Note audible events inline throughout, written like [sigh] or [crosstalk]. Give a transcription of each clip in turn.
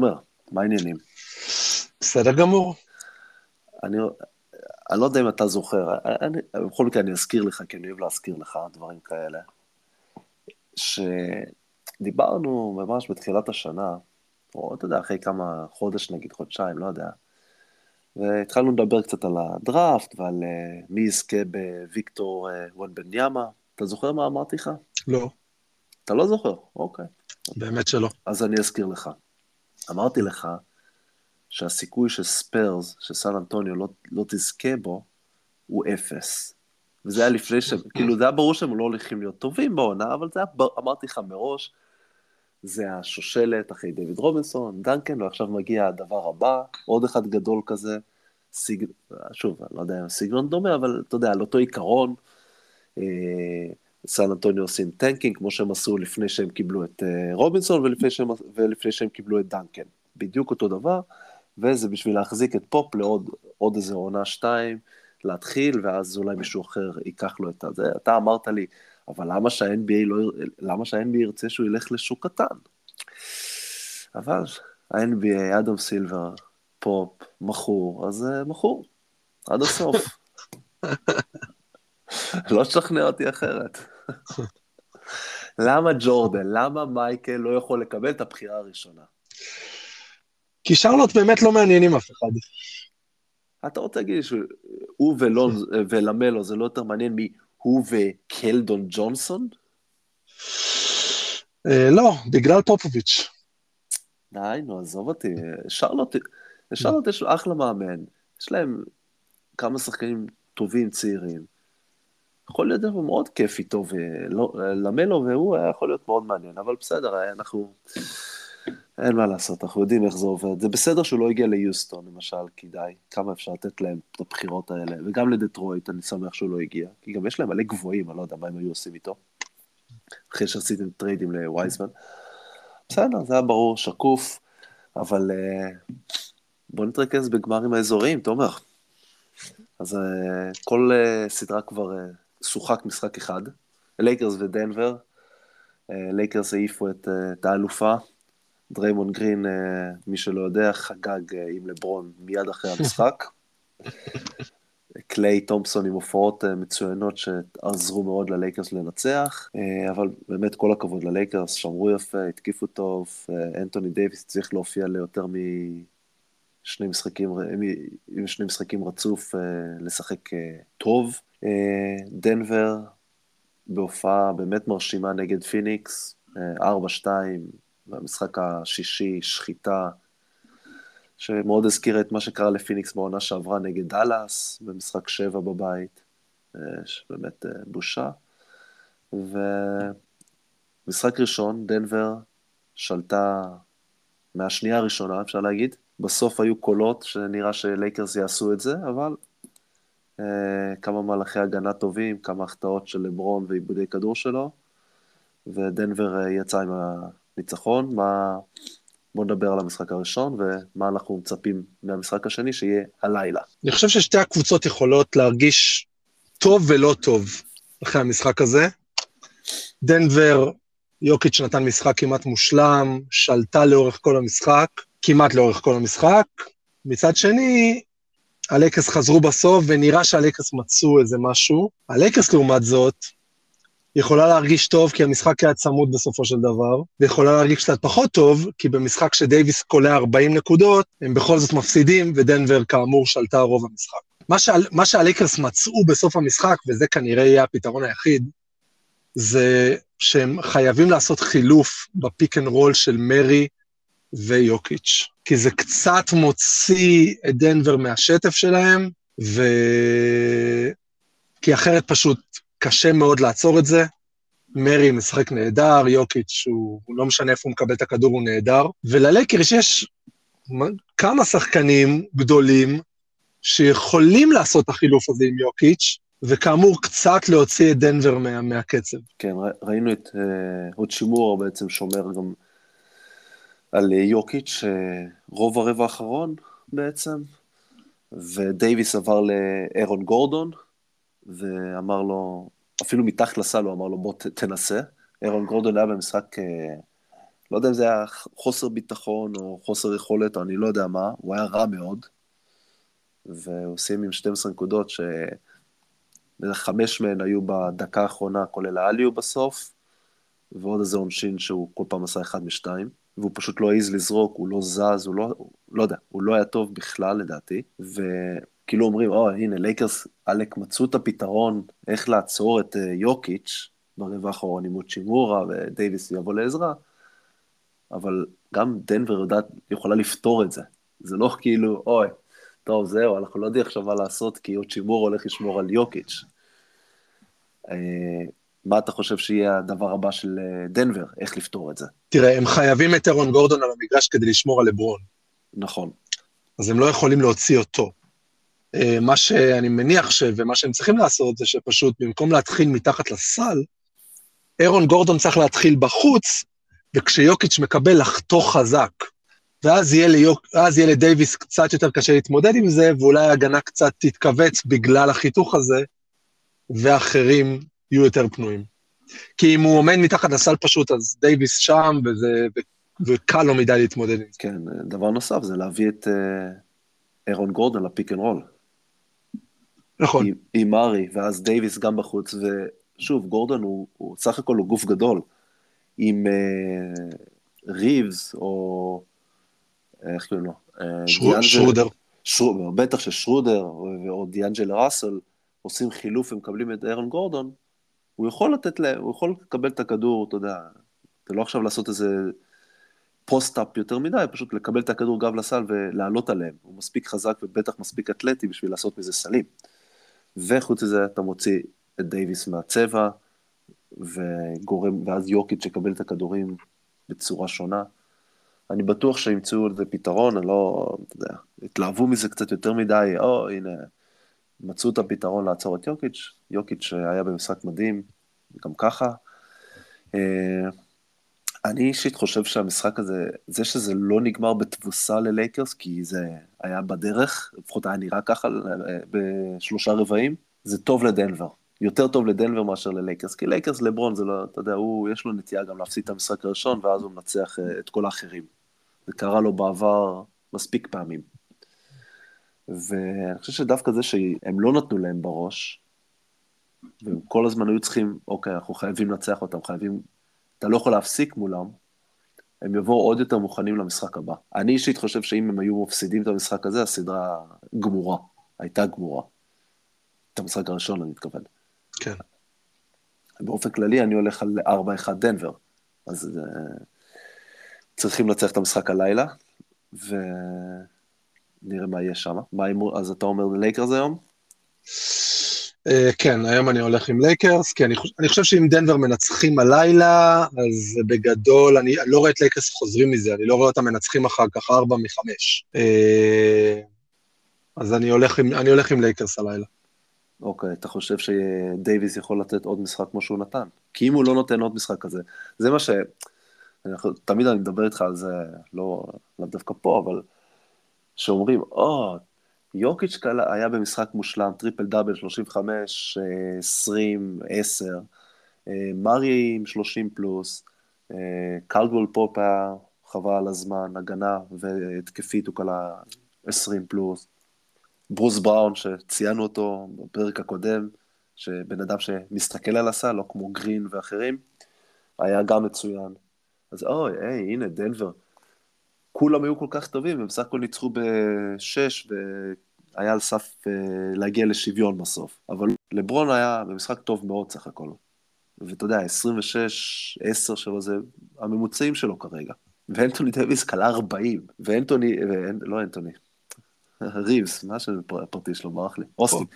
תומר, מה העניינים? בסדר גמור. אני, אני לא יודע אם אתה זוכר, אני, בכל מקרה אני אזכיר לך, כי אני אוהב להזכיר לך דברים כאלה, שדיברנו ממש בתחילת השנה, או אתה יודע, אחרי כמה חודש נגיד, חודשיים, לא יודע, והתחלנו לדבר קצת על הדראפט ועל uh, מי יזכה בוויקטור uh, וונבניאמה. אתה זוכר מה אמרתי לך? לא. אתה לא זוכר? אוקיי. באמת שלא. אז אני אזכיר לך. אמרתי לך שהסיכוי שספיירס, שסן אנטוניו לא, לא תזכה בו, הוא אפס. וזה היה לפני שהם, כאילו זה היה ברור שהם לא הולכים להיות טובים בעונה, אבל זה היה, אמרתי לך מראש, זה השושלת אחרי דיוויד רובינסון, דנקן, ועכשיו מגיע הדבר הבא, עוד אחד גדול כזה, סיג... שוב, אני לא יודע אם סגנון דומה, אבל אתה יודע, על אותו עיקרון, אה, סן אנטוניו עושים tanking, כמו שהם עשו לפני שהם קיבלו את אה, רובינסון ולפני שהם, ולפני שהם קיבלו את דנקן. בדיוק אותו דבר, וזה בשביל להחזיק את פופ לעוד עוד איזה עונה שתיים, להתחיל, ואז אולי מישהו אחר ייקח לו את זה. אתה אמרת לי, אבל למה שה-NBA לא, למה שה-NBA ירצה שהוא ילך לשוק קטן? אבל ה-NBA, אדם סילבר, פופ, מכור, אז uh, מכור, עד הסוף. [laughs] לא תשכנע אותי אחרת. למה ג'ורדן, למה מייקל לא יכול לקבל את הבחירה הראשונה? כי שרלוט באמת לא מעניינים אף אחד. אתה רוצה להגיד שהוא ולמלו זה לא יותר מעניין הוא וקלדון ג'ונסון? אה, לא, בגלל פופוביץ'. די, נו, עזוב אותי. שרלוט, לשרלוט יש לו אחלה מאמן. יש להם כמה שחקנים טובים, צעירים. יכול להיות מאוד כיף איתו, ולמלו והוא היה יכול להיות מאוד מעניין, אבל בסדר, אנחנו... אין מה לעשות, אנחנו יודעים איך זה עובד. זה בסדר שהוא לא הגיע ליוסטון, למשל, כי די, כמה אפשר לתת להם את הבחירות האלה, וגם לדטרויט, אני שמח שהוא לא הגיע, כי גם יש להם מלא גבוהים, אני לא יודע מה הם היו עושים איתו, אחרי שעשיתם טריידים לווייזמן. בסדר, זה היה ברור, שקוף, אבל בוא נתרכז בגמרים האזוריים, תומר. אז כל סדרה כבר שוחק משחק אחד, לייקרס ודנבר, לייקרס העיפו את, את האלופה, דריימון גרין, אה, מי שלא יודע, חגג אה, עם לברון מיד אחרי המשחק. [laughs] קליי תומפסון עם הופעות אה, מצוינות שעזרו מאוד ללייקרס לנצח, אבל באמת כל הכבוד ללייקרס, שמרו יפה, התקיפו טוב, אנטוני דייוויס צריך להופיע ליותר משני משחקים, עם שני משחקים רצוף, לשחק טוב. דנבר בהופעה באמת מרשימה נגד פיניקס, 4-2, במשחק השישי, שחיטה, שמאוד הזכירה את מה שקרה לפיניקס בעונה שעברה נגד דאלאס, במשחק שבע בבית, אה, שבאמת אה, בושה. ומשחק ראשון, דנבר שלטה מהשנייה הראשונה, אפשר להגיד. בסוף היו קולות שנראה שלייקרס יעשו את זה, אבל אה, כמה מהלכי הגנה טובים, כמה החטאות של לברון ועיבודי כדור שלו, ודנבר אה, יצא עם ניצחון, מה... בואו נדבר על המשחק הראשון ומה אנחנו מצפים מהמשחק השני שיהיה הלילה. אני חושב ששתי הקבוצות יכולות להרגיש טוב ולא טוב אחרי המשחק הזה. דנבר, יוקיץ' נתן משחק כמעט מושלם, שלטה לאורך כל המשחק, כמעט לאורך כל המשחק. מצד שני, הלייקרס חזרו בסוף, ונראה שהלייקרס מצאו איזה משהו. הלייקרס, לעומת זאת, יכולה להרגיש טוב כי המשחק היה צמוד בסופו של דבר, ויכולה להרגיש קצת פחות טוב, כי במשחק שדייוויס קולע 40 נקודות, הם בכל זאת מפסידים, ודנבר כאמור שלטה רוב המשחק. מה, מה שהלייקרס מצאו בסוף המשחק, וזה כנראה יהיה הפתרון היחיד, זה שהם חייבים לעשות חילוף ב pick and roll של מרי ויוקיץ', כי זה קצת מוציא את דנבר מהשטף שלהם, ו... כי אחרת פשוט קשה מאוד לעצור את זה. מרי משחק נהדר, יוקיץ', הוא, הוא לא משנה איפה הוא מקבל את הכדור, הוא נהדר. וללייקרס יש כמה שחקנים גדולים שיכולים לעשות את החילוף הזה עם יוקיץ', וכאמור, קצת להוציא את דנבר מה, מהקצב. כן, ראינו את uh, עוד שימור בעצם שומר גם על יוקיץ', uh, רוב הרבע האחרון בעצם, ודייוויס עבר לאירון גורדון, ואמר לו, אפילו מתחת לסל הוא אמר לו, בוא ת, תנסה. אירון גורדון היה במשחק אה, לא יודע אם זה היה חוסר ביטחון או חוסר יכולת, או אני לא יודע מה, הוא היה רע מאוד, והוא סיים עם 12 נקודות, שחמש מהן היו בדקה האחרונה, כולל ה alley-oop בסוף, ועוד איזה עונשין שהוא כל פעם עשה אחד משתיים, והוא פשוט לא העז לזרוק, הוא לא זז, הוא לא, לא יודע, הוא לא היה טוב בכלל לדעתי, וכאילו אומרים, או, oh, הנה, לייקרס, עלק מצאו את הפתרון איך לעצור את יוקיץ' ברבע האחרון עם מוצ'ימורה ודייוויס יבוא לעזרה, אבל גם דנבר יודעת, יכולה לפתור את זה. זה לא כאילו, אוי, טוב, זהו, אנחנו לא יודעים עכשיו מה לעשות, כי אוצ'ימורה הולך לשמור על יוקיץ'. מה אתה חושב שיהיה הדבר הבא של אה, דנבר? איך לפתור את זה? תראה, הם חייבים את אירון גורדון על המגרש כדי לשמור על לברון. נכון. אז הם לא יכולים להוציא אותו. אה, מה שאני מניח ש... ומה שהם צריכים לעשות זה שפשוט במקום להתחיל מתחת לסל, אירון גורדון צריך להתחיל בחוץ, וכשיוקיץ' מקבל לחתוך חזק. ואז יהיה, ליוק, יהיה לדייוויס קצת יותר קשה להתמודד עם זה, ואולי ההגנה קצת תתכווץ בגלל החיתוך הזה, ואחרים יהיו יותר פנויים. כי אם הוא עומד מתחת לסל פשוט, אז דייוויס שם, וזה, וקל לו מדי להתמודד עם זה. כן, דבר נוסף זה להביא את אה, אירון גורדון לפיק אנד רול. נכון. עם, עם ארי, ואז דייוויס גם בחוץ, ושוב, גורדון הוא, הוא סך הכל הוא גוף גדול. עם אה, ריבס, או איך קוראים לו? אה, שרודר. שרודר. בטח ששרודר, או דיאנג'ל ראסל, עושים חילוף ומקבלים את אירון גורדון, הוא יכול לתת להם, הוא יכול לקבל את הכדור, אתה יודע, אתה לא עכשיו לעשות איזה פוסט-אפ יותר מדי, פשוט לקבל את הכדור גב לסל ולעלות עליהם. הוא מספיק חזק ובטח מספיק אתלטי בשביל לעשות מזה סלים. וחוץ מזה אתה מוציא את דייוויס מהצבע, וגורם, ואז יוקיץ' יקבל את הכדורים בצורה שונה. אני בטוח שימצאו לזה פתרון, אני לא, אתה יודע, התלהבו מזה קצת יותר מדי, או הנה, מצאו את הפתרון לעצור את יוקיץ', יוקיץ' היה במשחק מדהים, גם ככה. אה, אני אישית חושב שהמשחק הזה, זה שזה לא נגמר בתבוסה ללייקרס, כי זה היה בדרך, לפחות היה נראה ככה אה, בשלושה רבעים, זה טוב לדנבר. יותר טוב לדנבר מאשר ללייקרס, כי לייקרס לברון זה לא, אתה יודע, הוא, יש לו נטייה גם להפסיד את המשחק הראשון, ואז הוא מנצח אה, את כל האחרים. זה קרה לו בעבר מספיק פעמים. ואני חושב שדווקא זה שהם לא נתנו להם בראש, והם כל הזמן היו צריכים, אוקיי, אנחנו חייבים לנצח אותם, חייבים, אתה לא יכול להפסיק מולם, הם יבואו עוד יותר מוכנים למשחק הבא. אני אישית חושב שאם הם היו מפסידים את המשחק הזה, הסדרה גמורה, הייתה גמורה. את המשחק הראשון, אני מתכוון. כן. באופן כללי אני הולך על 4-1 דנבר, אז אה, צריכים לנצח את המשחק הלילה, ונראה מה יהיה שם. אז אתה אומר לייקרס היום? אה, כן, היום אני הולך עם לייקרס, כי אני, חושב, אני חושב שאם דנבר מנצחים הלילה, אז בגדול, אני לא רואה את לייקרס חוזרים מזה, אני לא רואה אותם מנצחים אחר כך 4 מ-5. אה, אז אני הולך, עם, אני הולך עם לייקרס הלילה. אוקיי, אתה חושב שדייוויס יכול לתת עוד משחק כמו שהוא נתן? כי אם הוא לא נותן עוד משחק כזה, זה מה ש... תמיד אני מדבר איתך על זה, לא, לא דווקא פה, אבל שאומרים, או, או, יוקיץ' קלע, היה במשחק מושלם, טריפל דאבל, 35, 20, 10, מארי עם 30 פלוס, קלדוול פופ היה חבל על הזמן, הגנה והתקפית הוא קלה 20 פלוס. ברוס בראון, שציינו אותו בפרק הקודם, שבן אדם שמסתכל על הסל, לא כמו גרין ואחרים, היה גם מצוין. אז אוי, היי, הנה, דנבר. כולם היו כל כך טובים, הם בסך הכל ניצחו בשש, והיה על סף uh, להגיע לשוויון בסוף. אבל לברון היה במשחק טוב מאוד סך הכל. ואתה יודע, 26, 10 שלו זה הממוצעים שלו כרגע. ואנטוני דוויס קלה 40, ואנטוני, ואנ... לא אנטוני, [laughs] ריבס, מה שהפרטי שלו ברח לי? אוסטין.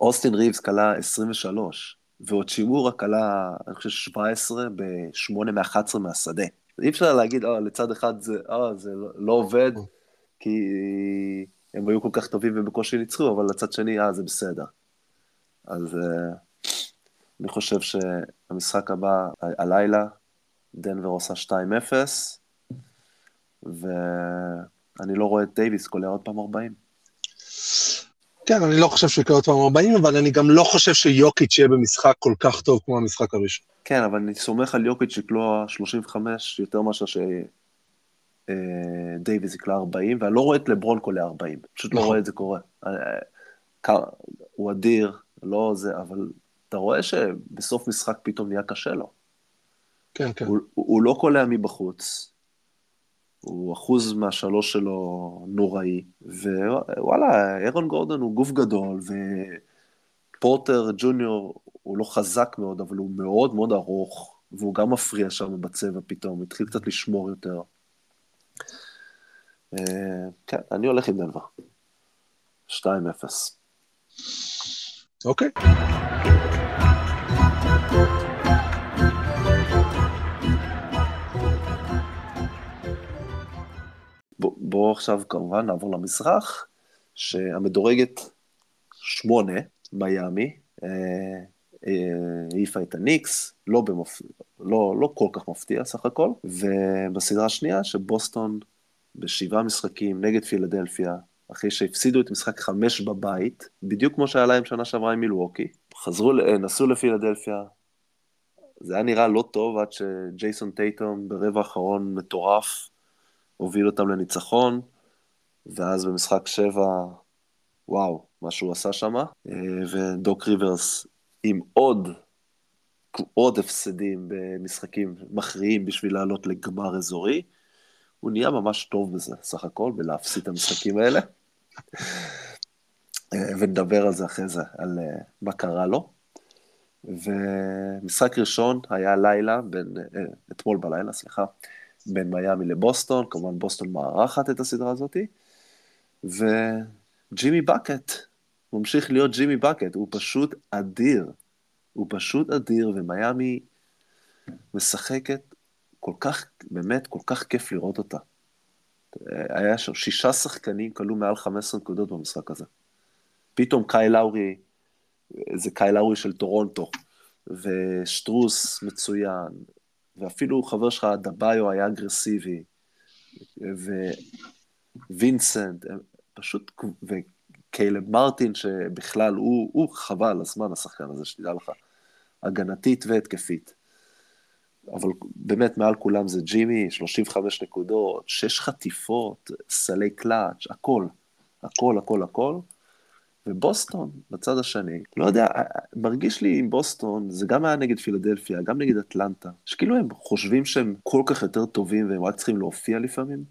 אוסטין ריבס כלה 23, ועוד שימורה כלה, אני חושב, 17 ב-8 מ-11 מהשדה. אי אפשר להגיד, אה, לצד אחד זה, אה, זה לא, לא עובד, כי הם היו כל כך טובים ובקושי ניצחו, אבל לצד שני, אה, זה בסדר. אז אה, אני חושב שהמשחק הבא, הלילה, דנבר עושה 2-0, ו... אני לא רואה את דייוויס קולע עוד פעם 40. כן, אני לא חושב שהוא יקרה עוד פעם 40, אבל אני גם לא חושב שיוקיץ' יהיה במשחק כל כך טוב כמו המשחק הראשון. כן, אבל אני סומך על יוקיץ' שיקלוע 35 יותר מאשר שדייוויז יקלע 40, ואני לא רואה את לברון קולע 40, פשוט לא נכון. רואה את זה קורה. אה, כ- הוא אדיר, לא זה, אבל אתה רואה שבסוף משחק פתאום נהיה קשה לו. כן, כן. הוא, הוא לא קולע מבחוץ, הוא אחוז מהשלוש שלו נוראי, ווואלה, אירון גורדון הוא גוף גדול, ופורטר ג'וניור הוא לא חזק מאוד, אבל הוא מאוד מאוד ארוך, והוא גם מפריע שם בצבע פתאום, התחיל קצת לשמור יותר. אה, כן, אני הולך עם דנבר. 2-0. אוקיי. בוא- בואו עכשיו כמובן נעבור למזרח, שהמדורגת שמונה, מיאמי, אה, אה, העיפה את הניקס, לא, במפ... לא, לא כל כך מפתיע סך הכל, ובסדרה השנייה שבוסטון בשבעה משחקים נגד פילדלפיה, אחרי שהפסידו את משחק חמש בבית, בדיוק כמו שהיה להם שנה שעברה עם מילווקי, חזרו, ל- נסעו לפילדלפיה, זה היה נראה לא טוב עד שג'ייסון טייטום ברבע האחרון מטורף, הוביל אותם לניצחון, ואז במשחק שבע, וואו, מה שהוא עשה שם, ודוק ריברס עם עוד, עוד הפסדים במשחקים מכריעים בשביל לעלות לגמר אזורי, הוא נהיה ממש טוב בזה, סך הכל, בלהפסיד את המשחקים האלה. אה, ונדבר על זה אחרי זה, על אה, מה קרה לו. ומשחק ראשון היה לילה, בין, אה, אתמול בלילה, סליחה, בין מיאמי לבוסטון, כמובן בוסטון מארחת את הסדרה הזאת, וג'ימי בקט, ממשיך להיות ג'ימי בקט, הוא פשוט אדיר, הוא פשוט אדיר, ומיאמי משחקת כל כך, באמת, כל כך כיף לראות אותה. היה שם שישה שחקנים כלו מעל 15 נקודות במשחק הזה. פתאום קייל לאורי, זה קייל לאורי של טורונטו, וסטרוס מצוין, ואפילו חבר שלך, אדבאיו, היה אגרסיבי, ווינסנט, פשוט, וקיילב מרטין, שבכלל הוא, הוא חבל על הזמן, השחקן הזה, שתדע לך, הגנתית והתקפית. אבל באמת, מעל כולם זה ג'ימי, 35 נקודות, 6 חטיפות, סלי קלאץ', הכל, הכל, הכל, הכל. ובוסטון, בצד השני, לא יודע, מרגיש לי עם בוסטון, זה גם היה נגד פילדלפיה, גם נגד אטלנטה, שכאילו הם חושבים שהם כל כך יותר טובים והם רק צריכים להופיע לפעמים.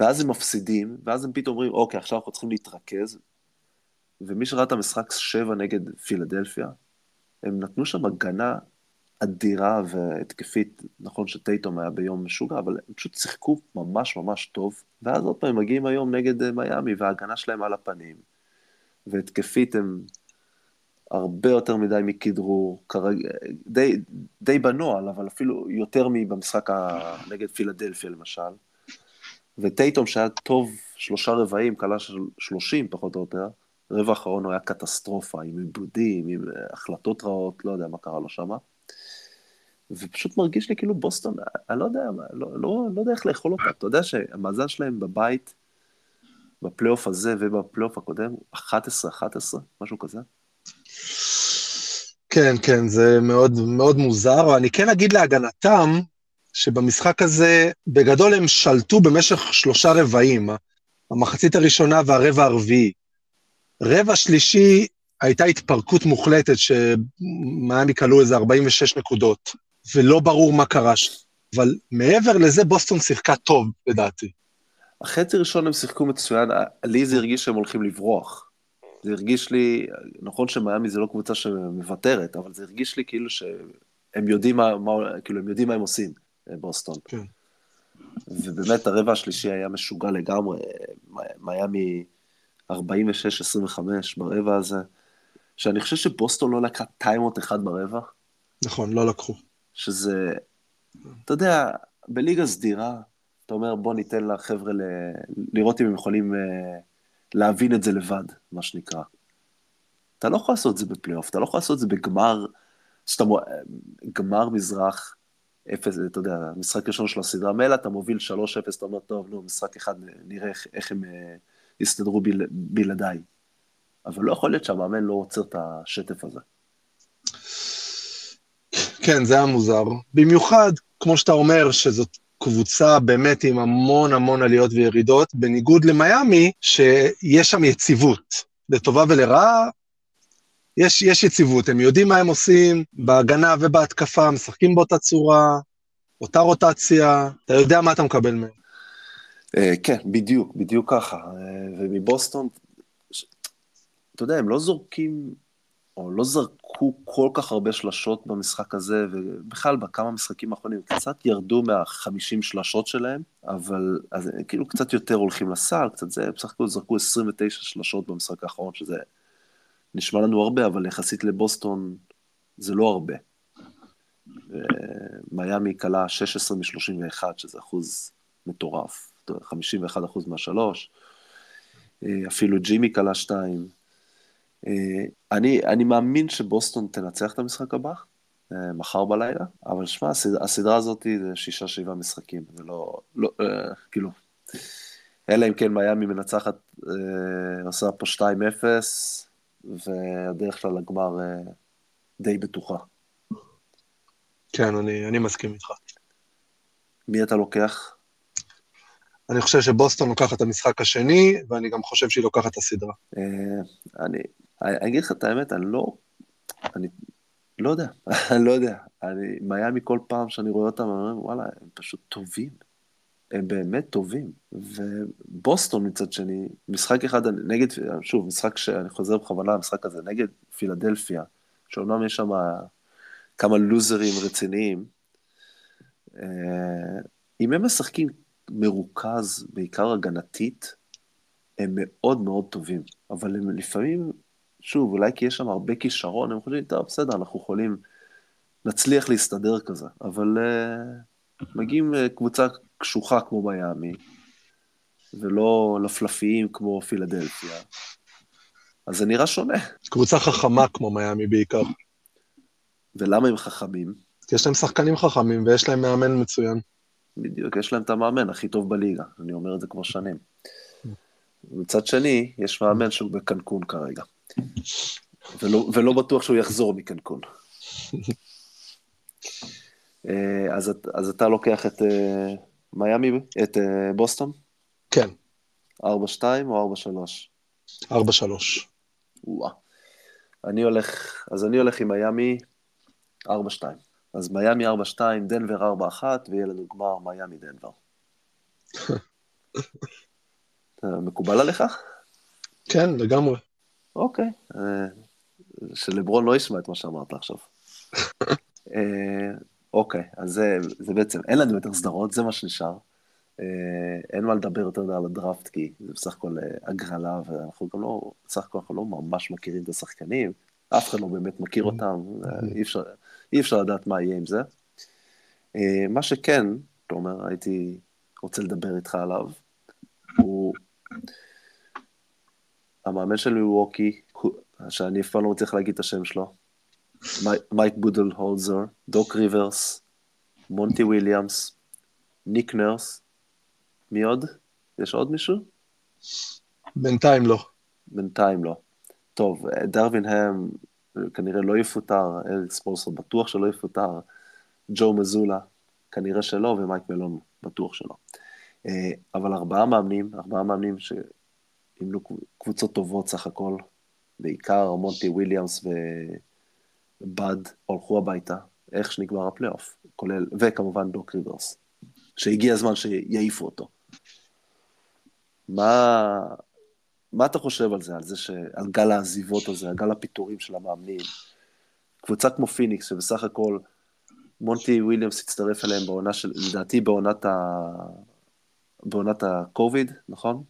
ואז הם מפסידים, ואז הם פתאום אומרים, אוקיי, עכשיו אנחנו צריכים להתרכז. ומי שראה את המשחק 7 נגד פילדלפיה, הם נתנו שם הגנה אדירה והתקפית, נכון שטייטום היה ביום משוגע, אבל הם פשוט שיחקו ממש ממש טוב, ואז עוד פעם הם מגיעים היום נגד מיאמי, וההגנה שלהם על הפנים, והתקפית הם הרבה יותר מדי מכדרור, כרג... די, די בנוהל, אבל אפילו יותר מבמשחק ה... נגד פילדלפיה למשל. וטייטום שהיה טוב שלושה רבעים, כלה של שלושים פחות או יותר, רבע האחרון הוא היה קטסטרופה, עם עיבודים, עם החלטות רעות, לא יודע מה קרה לו שמה. ופשוט מרגיש לי כאילו בוסטון, אני לא יודע, לא, לא, לא יודע איך לאכול אותה. אתה יודע שהמאזן שלהם בבית, בפלייאוף הזה ובפלייאוף הקודם, 11-11, משהו כזה. כן, כן, זה מאוד, מאוד מוזר. אני כן אגיד להגנתם, שבמשחק הזה, בגדול הם שלטו במשך שלושה רבעים, המחצית הראשונה והרבע הרביעי. רבע שלישי הייתה התפרקות מוחלטת, שמיאמי כלו איזה 46 נקודות, ולא ברור מה קרה שם. אבל מעבר לזה, בוסטון שיחקה טוב, לדעתי. החצי ראשון הם שיחקו מצוין, לי זה הרגיש שהם הולכים לברוח. זה הרגיש לי, נכון שמיאמי זה לא קבוצה שמוותרת, אבל זה הרגיש לי כאילו שהם יודעים מה, מה, כאילו הם יודעים מה הם עושים, בוסטון. כן. ובאמת הרבע השלישי היה משוגע לגמרי, מיאמי 46-25 ברבע הזה, שאני חושב שבוסטון לא לקחה טיימות אחד ברבע. נכון, לא לקחו. שזה, אתה יודע, בליגה סדירה, אתה אומר בוא ניתן לחבר'ה ל... לראות אם הם יכולים להבין את זה לבד, מה שנקרא. אתה לא יכול לעשות את זה בפלייאוף, אתה לא יכול לעשות את זה בגמר, שאתה, גמר מזרח, אפס, אתה יודע, משחק ראשון של הסדרה, מילא אתה מוביל 3-0, אתה אומר, טוב, נו, משחק אחד, נראה איך, איך הם יסתדרו בל, בלעדיי. אבל לא יכול להיות שהמאמן לא עוצר את השטף הזה. כן, זה היה מוזר. במיוחד, כמו שאתה אומר, שזאת קבוצה באמת עם המון המון עליות וירידות, בניגוד למיאמי, שיש שם יציבות, לטובה ולרעה, יש, יש יציבות, הם יודעים מה הם עושים בהגנה ובהתקפה, משחקים באותה צורה, אותה רוטציה, אתה יודע מה אתה מקבל מהם. Uh, כן, בדיוק, בדיוק ככה. Uh, ומבוסטון, אתה יודע, הם לא זורקים, או לא זרקו כל כך הרבה שלשות במשחק הזה, ובכלל בכמה משחקים האחרונים, קצת ירדו מה-50 שלשות שלהם, אבל אז כאילו קצת יותר הולכים לסל, קצת זה, בסך הכל זרקו 29 שלשות במשחק האחרון, שזה נשמע לנו הרבה, אבל יחסית לבוסטון זה לא הרבה. מיאמי כלה 16 מ-31, שזה אחוז מטורף, 51 אחוז מהשלוש. אפילו ג'ימי כלה 2. אני, אני מאמין שבוסטון תנצח את המשחק הבא, מחר בלילה, אבל שמע, הסדרה, הסדרה הזאת זה שישה, שבעה משחקים, זה לא, לא, כאילו, אלא אם כן מיאמי מנצחת, עושה פה 2-0, והדרך שלה לגמר די בטוחה. כן, אני, אני מסכים איתך. מי אתה לוקח? אני חושב שבוסטון לוקחת את המשחק השני, ואני גם חושב שהיא לוקחת את הסדרה. אני, אני אגיד לך את האמת, אני לא, אני לא יודע, [laughs] אני לא יודע. אני, מיאמי כל פעם שאני רואה אותם, אני אומר, וואלה, הם פשוט טובים. הם באמת טובים. ובוסטון מצד שני, משחק אחד נגד, שוב, משחק שאני חוזר בכוונה למשחק הזה, נגד פילדלפיה, שאומנם יש שם כמה לוזרים רציניים, אם הם משחקים מרוכז, בעיקר הגנתית, הם מאוד מאוד טובים, אבל הם לפעמים, שוב, אולי כי יש שם הרבה כישרון, הם חושבים, טוב, בסדר, אנחנו יכולים, נצליח להסתדר כזה, אבל uh, מגיעים uh, קבוצה קשוחה כמו מיאמי, ולא לפלפיים כמו פילדלפיה, אז זה נראה שונה. קבוצה חכמה כמו מיאמי בעיקר. ולמה הם חכמים? כי יש להם שחקנים חכמים ויש להם מאמן מצוין. בדיוק, יש להם את המאמן הכי טוב בליגה, אני אומר את זה כמו שנים. מצד שני, יש מאמן שהוא בקנקון כרגע, ולא, ולא בטוח שהוא יחזור מקנקון. אז, אז אתה לוקח את uh, מיאמי, את uh, בוסטון? כן. 4-2 או 4-3? 4-3. וואה. אני הולך, אז אני הולך עם מיאמי 4-2. אז מיאמי 4-2, דנבר 4-1, ויהיה לנו גמר מיאמי דנבר. מקובל עליך? כן, לגמרי. אוקיי. שלברון לא ישמע את מה שאמרת עכשיו. [laughs] אוקיי, אז זה, זה בעצם, אין לנו יותר סדרות, זה מה שנשאר. אין מה לדבר יותר על הדראפט, כי זה בסך הכל הגרלה, ואנחנו גם לא, בסך הכל אנחנו לא ממש מכירים את השחקנים, אף אחד לא באמת מכיר אותם, אי אפשר, אי אפשר לדעת מה יהיה עם זה. מה שכן, תומר, הייתי רוצה לדבר איתך עליו, הוא המאמן של מיווקי, שאני אף פעם לא מצליח להגיד את השם שלו, מייק בודנהולזר, דוק ריברס, מונטי וויליאמס, ניק נרס, מי עוד? יש עוד מישהו? בינתיים לא. בינתיים לא. טוב, דרווין הם כנראה לא יפוטר, אריק ספולסטרה בטוח שלא יפוטר, ג'ו מזולה, כנראה שלא, ומייק מלון בטוח שלא. אבל ארבעה מאמנים, ארבעה מאמנים שאימנו קבוצות טובות סך הכל, בעיקר מונטי וויליאמס ובאד הלכו הביתה, איך שנגמר הפלייאוף, כולל, וכמובן דוק ריברס, שהגיע הזמן שיעיפו אותו. מה, מה אתה חושב על זה, על זה ש... על גל העזיבות הזה, על גל הפיטורים של המאמנים? קבוצה כמו פיניקס, שבסך הכל מונטי וויליאמס הצטרף אליהם בעונה של, לדעתי בעונת ה... בעונת הקוביד, נכון?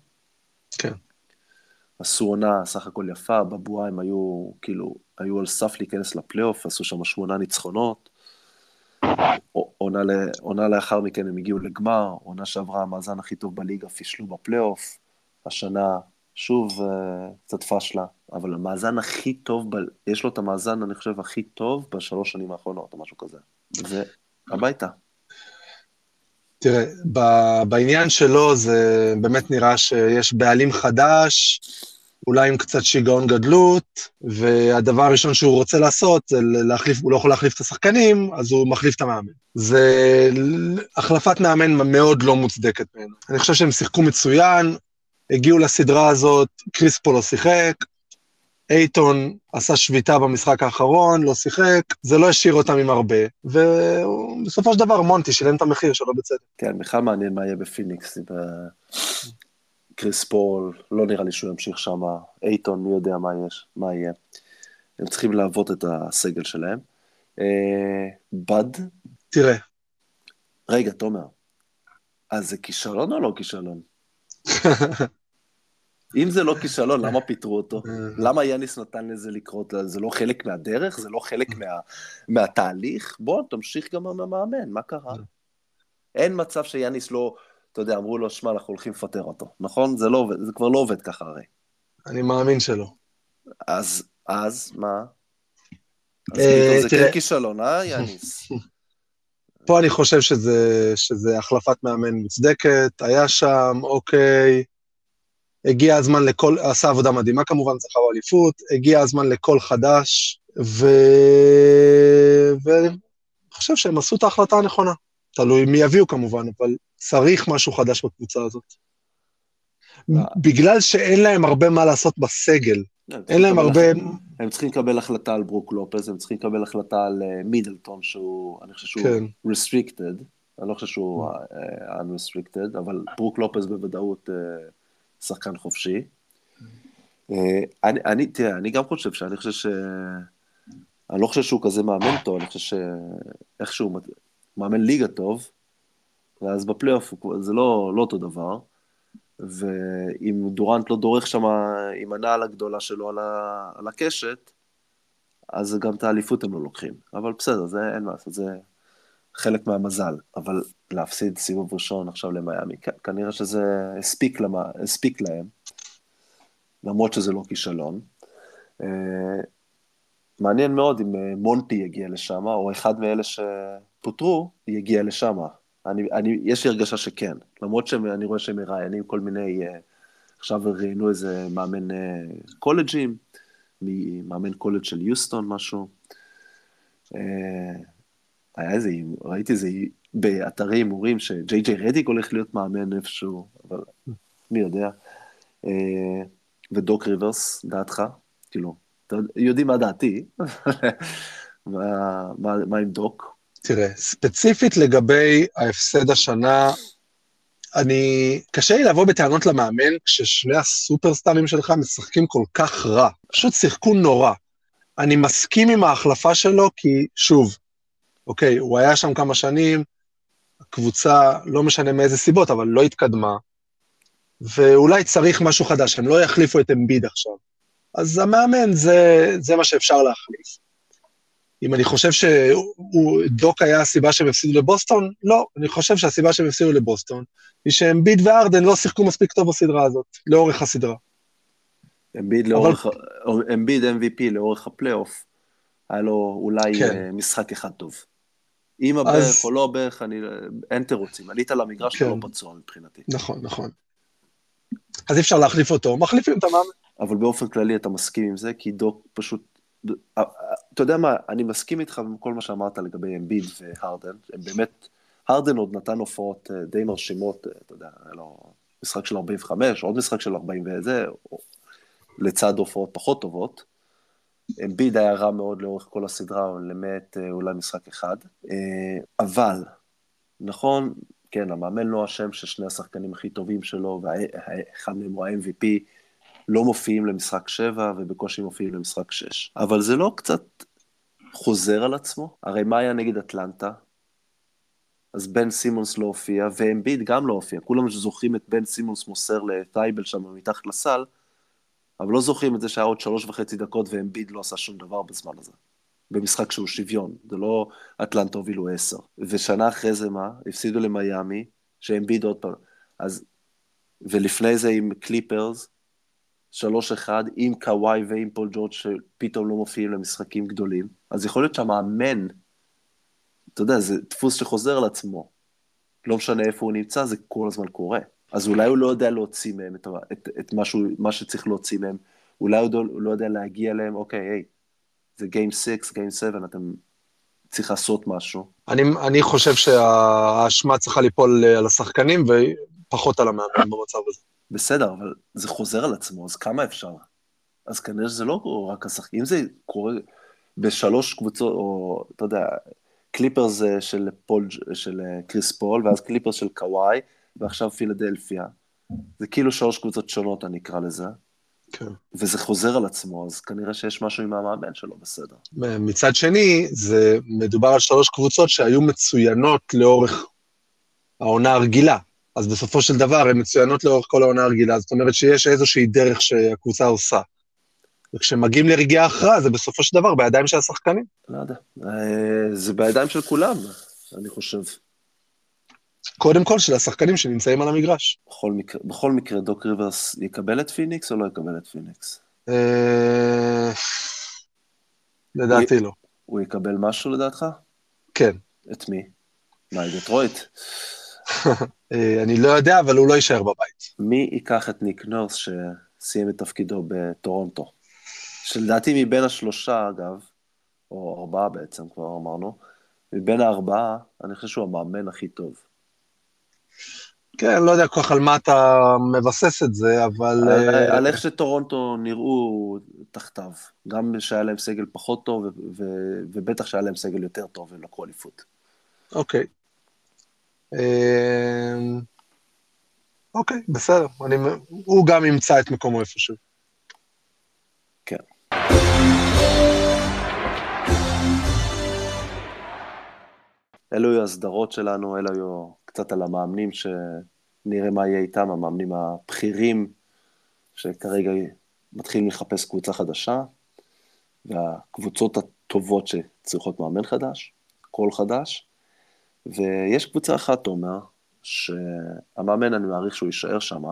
כן. עשו עונה סך הכל יפה, בבועה הם היו, כאילו, היו על סף להיכנס לפלייאוף, עשו שם שמונה ניצחונות. עונה, עונה לאחר מכן הם הגיעו לגמר, עונה שעברה המאזן הכי טוב בליגה, פישלו בפלייאוף. השנה שוב קצת פשלה, אבל המאזן הכי טוב, ב... יש לו את המאזן, אני חושב, הכי טוב בשלוש שנים האחרונות, או משהו כזה. והביתה. תראה, ב- בעניין שלו זה באמת נראה שיש בעלים חדש, אולי עם קצת שיגעון גדלות, והדבר הראשון שהוא רוצה לעשות זה להחליף, הוא לא יכול להחליף את השחקנים, אז הוא מחליף את המאמן. זה החלפת מאמן מאוד לא מוצדקת ממנו. אני חושב שהם שיחקו מצוין, הגיעו לסדרה הזאת, קריס פול לא שיחק, אייטון עשה שביתה במשחק האחרון, לא שיחק, זה לא השאיר אותם עם הרבה, ובסופו של דבר מונטי שילם את המחיר שלו בצדק. כן, בכלל מעניין מה יהיה בפיניקס. אה, קריס פול, לא נראה לי שהוא ימשיך שם, אייטון, מי יודע מה יש, מה יהיה. הם צריכים לעבות את הסגל שלהם. אה, בד, תראה, רגע, תומר, אז זה כישלון או לא כישלון? [laughs] אם זה לא כישלון, למה פיטרו אותו? למה יאניס נתן לזה לקרות? זה לא חלק מהדרך? זה לא חלק מה, מהתהליך? בוא, תמשיך גם עם המאמן, מה קרה? אין מצב שיאניס לא, אתה יודע, אמרו לו, שמע, אנחנו הולכים לפטר אותו, נכון? זה, לא, זה כבר לא עובד ככה הרי. אני מאמין שלא. אז, אז, מה? אז אה, זה. כן כישלון, אה, יאניס? [laughs] פה אני חושב שזה, שזה החלפת מאמן מוצדקת, היה שם, אוקיי. הגיע הזמן לכל, עשה עבודה מדהימה כמובן, זכה באליפות, הגיע הזמן לכל חדש, ו... ואני חושב שהם עשו את ההחלטה הנכונה. תלוי מי יביאו כמובן, אבל צריך משהו חדש בקבוצה הזאת. אה. בגלל שאין להם הרבה מה לעשות בסגל, אין להם הרבה... הם צריכים לקבל החלטה על ברוק לופז, הם צריכים לקבל החלטה על אה, מידלטון, שהוא, אני חושב שהוא כן. restricted, אני לא חושב שהוא אה, unrestricted, אבל ברוק לופז בוודאות אה, שחקן חופשי. אה, אני, אני, תראה, אני גם חושב שאני חושב ש... אני לא חושב שהוא כזה מאמן טוב, אני חושב שאיכשהו מאמן ליגה טוב, ואז בפלייאוף זה לא, לא אותו דבר. ואם דורנט לא דורך שם עם הנעל הגדולה שלו על, ה, על הקשת, אז גם את האליפות הם לא לוקחים. אבל בסדר, זה אין מה לעשות, זה חלק מהמזל. אבל להפסיד סיבוב ראשון עכשיו למיאמי, כנראה שזה הספיק, למה, הספיק להם, למרות שזה לא כישלון. אה, מעניין מאוד אם אה, מונטי יגיע לשם, או אחד מאלה שפוטרו יגיע לשם. אני, אני, יש לי הרגשה שכן, למרות שאני רואה שהם מראיינים כל מיני, אה, עכשיו ראיינו איזה מאמן קולג'ים, מאמן קולג' של יוסטון, משהו. היה איזה, ראיתי איזה באתרי הימורים שג'יי ג'יי רדיק הולך להיות מאמן איפשהו, אבל מי יודע. אה, ודוק ריברס, דעתך? כאילו, יודעים מה דעתי, [laughs] מה עם דוק? תראה, ספציפית לגבי ההפסד השנה, אני... קשה לי לבוא בטענות למאמן כששני הסופרסטארים שלך משחקים כל כך רע. פשוט שיחקו נורא. אני מסכים עם ההחלפה שלו, כי שוב, אוקיי, הוא היה שם כמה שנים, הקבוצה, לא משנה מאיזה סיבות, אבל לא התקדמה, ואולי צריך משהו חדש, הם לא יחליפו את אמביד עכשיו. אז המאמן זה, זה מה שאפשר להחליף. אם אני חושב שדוק היה הסיבה שהם הפסידו לבוסטון, לא, אני חושב שהסיבה שהם הפסידו לבוסטון היא שאמביד וארדן לא שיחקו מספיק טוב בסדרה הזאת, לאורך הסדרה. אמביד לאורך, אמביד MVP לאורך הפלייאוף, היה לו אולי כן. כן. משחק אחד טוב. עם אז- הברך או לא הברך, אני, אין תירוצים. עלית למגרש, אתה כן. לא פצוע מבחינתי. נכון, נכון. אז אי אפשר להחליף אותו, מחליפים את המאמן. אבל באופן כללי אתה מסכים עם זה, כי דוק פשוט... אתה יודע מה, אני מסכים איתך עם כל מה שאמרת לגבי אמביד והרדן, הם באמת, הרדן עוד נתן הופעות אה, די מרשימות, אה, אתה יודע, לו משחק של 45, עוד משחק של 40 וזה, לצד הופעות פחות טובות. אמביד היה רע מאוד לאורך כל הסדרה, למעט אה, אולי משחק אחד. אה, אבל, נכון, כן, המאמן לא אשם ששני השחקנים הכי טובים שלו, ואחד מהם הוא ה-MVP, לא מופיעים למשחק 7 ובקושי מופיעים למשחק 6. אבל זה לא קצת חוזר על עצמו? הרי מה היה נגד אטלנטה? אז בן סימונס לא הופיע, ואמביד גם לא הופיע. כולם זוכרים את בן סימונס מוסר לטייבל שם מתחת לסל, אבל לא זוכרים את זה שהיה עוד שלוש וחצי דקות ואמביד לא עשה שום דבר בזמן הזה. במשחק שהוא שוויון, זה לא אטלנטה הובילו עשר. ושנה אחרי זה מה? הפסידו למיאמי, שאמביד עוד פעם. אז, ולפני זה עם קליפרס, שלוש אחד, עם קוואי ועם פול ג'ורג' שפתאום לא מופיעים למשחקים גדולים. אז יכול להיות שהמאמן, אתה יודע, זה דפוס שחוזר על עצמו. לא משנה איפה הוא נמצא, זה כל הזמן קורה. אז אולי הוא לא יודע להוציא מהם את, את, את משהו, מה שצריך להוציא מהם, אולי הוא, לא, הוא לא יודע להגיע אליהם, אוקיי, היי, זה Game 6, Game 7, אתם צריך לעשות משהו. אני, אני חושב שהאשמה צריכה ליפול על השחקנים ופחות על המאמן במצב הזה. בסדר, אבל זה חוזר על עצמו, אז כמה אפשר? אז כנראה שזה לא רק השחקנים, אם זה קורה בשלוש קבוצות, או אתה יודע, קליפרס של פול, של קריס פול, ואז קליפרס של קוואי, ועכשיו פילדלפיה. זה כאילו שלוש קבוצות שונות, אני אקרא לזה. כן. וזה חוזר על עצמו, אז כנראה שיש משהו עם המאמן שלא בסדר. מצד שני, זה מדובר על שלוש קבוצות שהיו מצוינות לאורך העונה הרגילה. אז בסופו של דבר הן מצוינות לאורך כל העונה הרגילה, זאת אומרת שיש איזושהי דרך שהקבוצה עושה. וכשמגיעים לרגעי ההכרעה, זה בסופו של דבר בידיים של השחקנים. לא יודע, אה, זה בידיים של כולם, אני חושב. קודם כל של השחקנים שנמצאים על המגרש. בכל מקרה, בכל מקרה דוק ריברס יקבל את פיניקס או לא יקבל את פיניקס? אה, לדעתי לא. הוא יקבל משהו לדעתך? כן. את מי? מה, את דטרויט? [laughs] אה, אני לא יודע, אבל הוא לא יישאר בבית. מי ייקח את ניק נורס שסיים את תפקידו בטורונטו? שלדעתי מבין השלושה, אגב, או ארבעה בעצם, כבר אמרנו, מבין הארבעה, אני חושב שהוא המאמן הכי טוב. כן, לא יודע כל כך על מה אתה מבסס את זה, אבל... על, uh... על איך שטורונטו נראו תחתיו. גם שהיה להם סגל פחות טוב, ו- ו- ובטח שהיה להם סגל יותר טוב, והם לקחו אליפות. אוקיי. אמ, אוקיי, בסדר. אני... הוא גם ימצא את מקומו איפשהו. כן. אלו היו הסדרות שלנו, אלו היו קצת על המאמנים, שנראה מה יהיה איתם, המאמנים הבכירים, שכרגע מתחילים לחפש קבוצה חדשה, והקבוצות הטובות שצריכות מאמן חדש, קול חדש, ויש קבוצה אחת, תומר, שהמאמן, אני מעריך שהוא יישאר שם,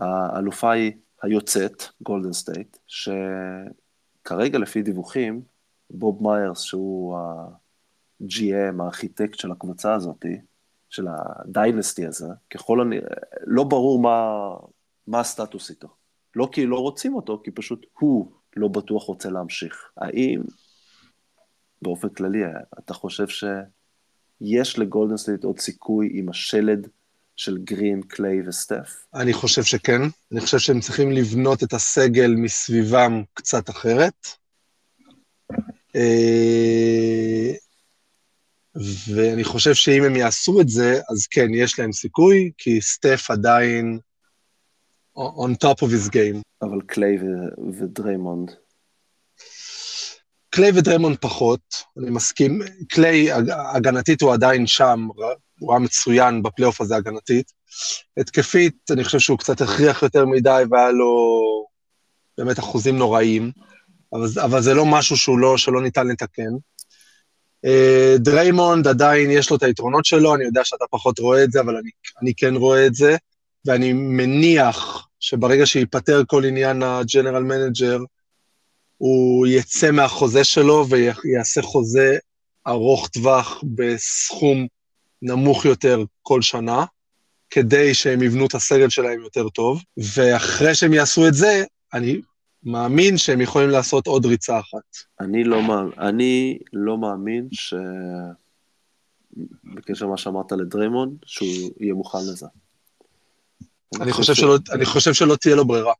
האלופה היא היוצאת, גולדן סטייט, שכרגע לפי דיווחים, בוב מיירס, שהוא ה-GM, הארכיטקט של הקבוצה הזאת, של ה dynasty הזה, ככל הנראה, לא ברור מה, מה הסטטוס איתו. לא כי לא רוצים אותו, כי פשוט הוא לא בטוח רוצה להמשיך. האם, באופן כללי, אתה חושב שיש לגולדן סטייט עוד סיכוי עם השלד של גרין, קליי וסטף? אני חושב שכן. אני חושב שהם צריכים לבנות את הסגל מסביבם קצת אחרת. ואני חושב שאם הם יעשו את זה, אז כן, יש להם סיכוי, כי סטף עדיין on top of his game. אבל קליי ודריימונד. קליי ודריימונד פחות, אני מסכים. קליי, הגנתית הוא עדיין שם, הוא היה מצוין בפלייאוף הזה הגנתית. התקפית, אני חושב שהוא קצת הכריח יותר מדי והיה לו באמת אחוזים נוראיים, אבל, אבל זה לא משהו שהוא לא, שלא ניתן לתקן. אה, דריימונד עדיין יש לו את היתרונות שלו, אני יודע שאתה פחות רואה את זה, אבל אני, אני כן רואה את זה, ואני מניח שברגע שייפתר כל עניין ה general manager, הוא יצא מהחוזה שלו ויעשה חוזה ארוך טווח בסכום נמוך יותר כל שנה, כדי שהם יבנו את הסגל שלהם יותר טוב, ואחרי שהם יעשו את זה, אני מאמין שהם יכולים לעשות עוד ריצה אחת. אני לא, אני לא מאמין ש... בקשר למה שאמרת לדריימון, שהוא יהיה מוכן לזה. אני חושב, ש... שלא, אני חושב שלא תהיה לו ברירה.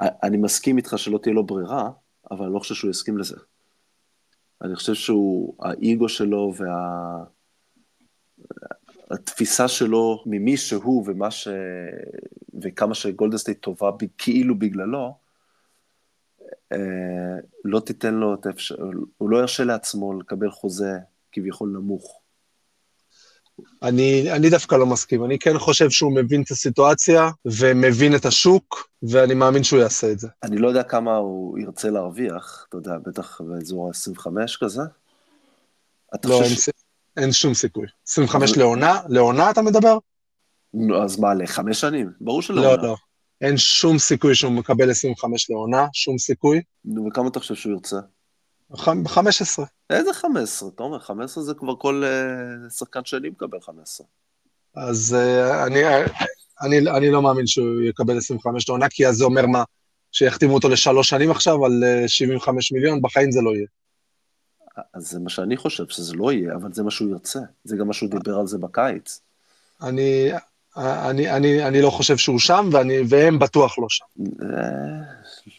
אני מסכים איתך שלא תהיה לו ברירה, אבל אני לא חושב שהוא יסכים לזה. אני חושב שהוא, האיגו שלו וה... התפיסה שלו ממי שהוא ומה ש... וכמה שגולדסטייט טובה כאילו בגללו, לא תיתן לו את האפשר... הוא לא ירשה לעצמו לקבל חוזה כביכול נמוך. אני, אני דווקא לא מסכים, אני כן חושב שהוא מבין את הסיטואציה ומבין את השוק, ואני מאמין שהוא יעשה את זה. אני לא יודע כמה הוא ירצה להרוויח, אתה יודע, בטח באזור ה-25 כזה. לא, אין, ש... אין שום סיכוי. 25 אבל... לעונה? לעונה אתה מדבר? נו, אז מה, לחמש שנים? ברור שלא. לא, לא. אין שום סיכוי שהוא מקבל 25 לעונה, שום סיכוי. וכמה אתה חושב שהוא ירצה? ב-15. איזה 15? אתה אומר, 15 זה כבר כל uh, שחקן שני מקבל 15. אז uh, אני, אני, אני לא מאמין שהוא יקבל 25 לעונה, כי אז זה אומר מה? שיחתימו אותו לשלוש שנים עכשיו על 75 מיליון, בחיים זה לא יהיה. אז זה מה שאני חושב, שזה לא יהיה, אבל זה מה שהוא ירצה. זה גם מה שהוא דיבר על זה בקיץ. אני, אני, אני, אני לא חושב שהוא שם, ואני, והם בטוח לא שם. אה,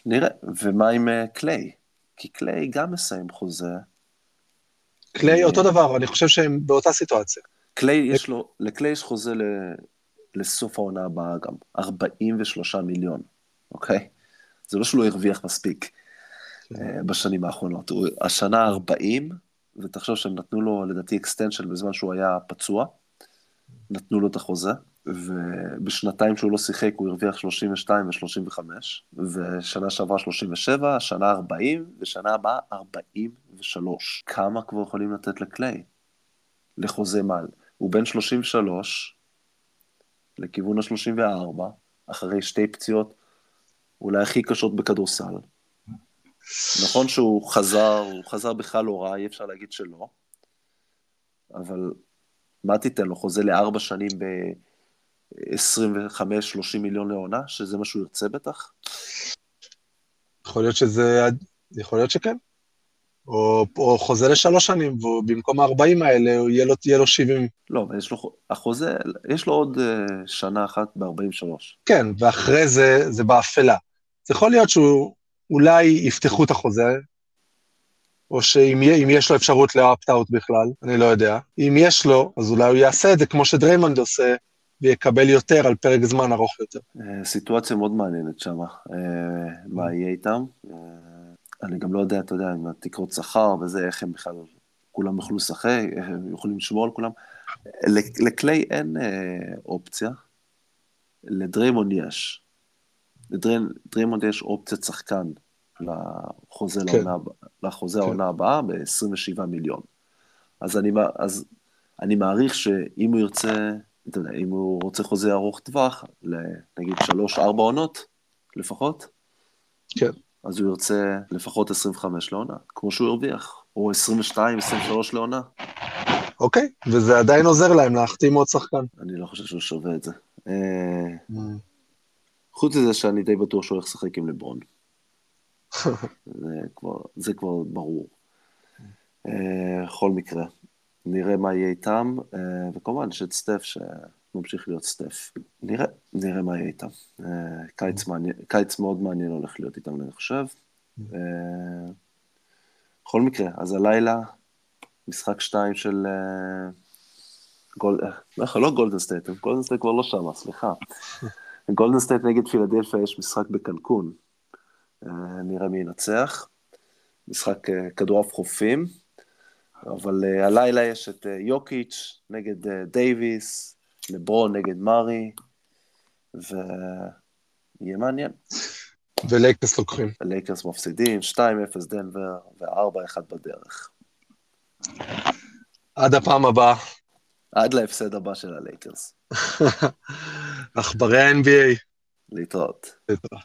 נראה. ומה עם אה, קליי? כי קליי גם מסיים חוזה. קליי אותו דבר, אני חושב שהם באותה סיטואציה. קליי יש לו, לקליי יש חוזה ל, לסוף העונה הבאה גם, 43 מיליון, אוקיי? זה לא שהוא לא הרוויח מספיק כן. אה, בשנים האחרונות. הוא, השנה 40, ותחשוב שהם נתנו לו, לדעתי, extension בזמן שהוא היה פצוע, נתנו לו את החוזה, ובשנתיים שהוא לא שיחק הוא הרוויח 32 ו-35, ושנה שעברה 37, שנה 40, ושנה הבאה 43. כמה כבר יכולים לתת לקליי? לחוזה מעל. הוא בן 33, לכיוון ה-34, אחרי שתי פציעות אולי הכי קשות בכדורסל. נכון שהוא חזר, הוא חזר בכלל לא רע, אי אפשר להגיד שלא, אבל מה תיתן לו? חוזה לארבע שנים ב-25-30 מיליון לעונה, שזה מה שהוא ירצה בטח? יכול להיות שזה, יכול להיות שכן. או, או חוזה לשלוש שנים, ובמקום ה-40 האלה, יהיה לו, יהיה לו 70. לא, אבל יש לו, החוזה, יש לו עוד uh, שנה אחת ב-43. כן, ואחרי זה, זה באפלה. זה יכול להיות שהוא, אולי יפתחו את החוזה, או שאם יש לו אפשרות לאפט-אאוט בכלל, אני לא יודע. אם יש לו, אז אולי הוא יעשה את זה כמו שדריימונד עושה, ויקבל יותר על פרק זמן ארוך יותר. אה, סיטואציה מאוד מעניינת שם, אה, מה יהיה איתם. אה, אני גם לא יודע, אתה יודע, עם התקרות שכר וזה, איך הם בכלל, כולם יוכלו לשחק, איך הם יכולים לשמור על כולם. לקליי אין אופציה, לדריימונד יש. לדרימונד יש אופציית שחקן לחוזה, כן. לעונה, לחוזה כן. העונה הבאה ב-27 מיליון. אז אני, אז אני מעריך שאם הוא ירצה, אתה יודע, אם הוא רוצה חוזה ארוך טווח, נגיד 3-4 עונות לפחות, כן. אז הוא ירצה לפחות 25 לעונה, כמו שהוא הרוויח, או 22-23 לעונה. אוקיי, וזה עדיין עוזר להם להחתים עוד שחקן. אני לא חושב שהוא שווה את זה. אה, mm. חוץ מזה שאני די בטוח שהוא הולך לשחק עם לברון. [laughs] זה, כבר, זה כבר ברור. אה, בכל מקרה, נראה מה יהיה איתם, אה, וכמובן יש את סטף שממשיך להיות סטף. נראה, נראה מה יהיה איתם. אה, קיץ, מעניין, קיץ מאוד מעניין הולך להיות איתם, אני חושב. בכל מקרה, אז הלילה, משחק שתיים של... גול... לא גולדן סטייט, גולדן סטייט כבר לא שם, סליחה. [laughs] גולדן סטייט נגד פילדלפיה יש משחק בקנקון. אה, נראה מי ינצח. משחק אה, כדורעף חופים. אבל אה, הלילה יש את אה, יוקיץ' נגד אה, דייוויס, לברון נגד מארי, ויהיה מעניין. ולייקרס לוקחים. לייקרס מפסידים, 2-0 דנבר ו-4-1 בדרך. עד הפעם הבאה. עד להפסד הבא של הלייקרס. [laughs] עכברי ה-NBA. להתראות. להתראות.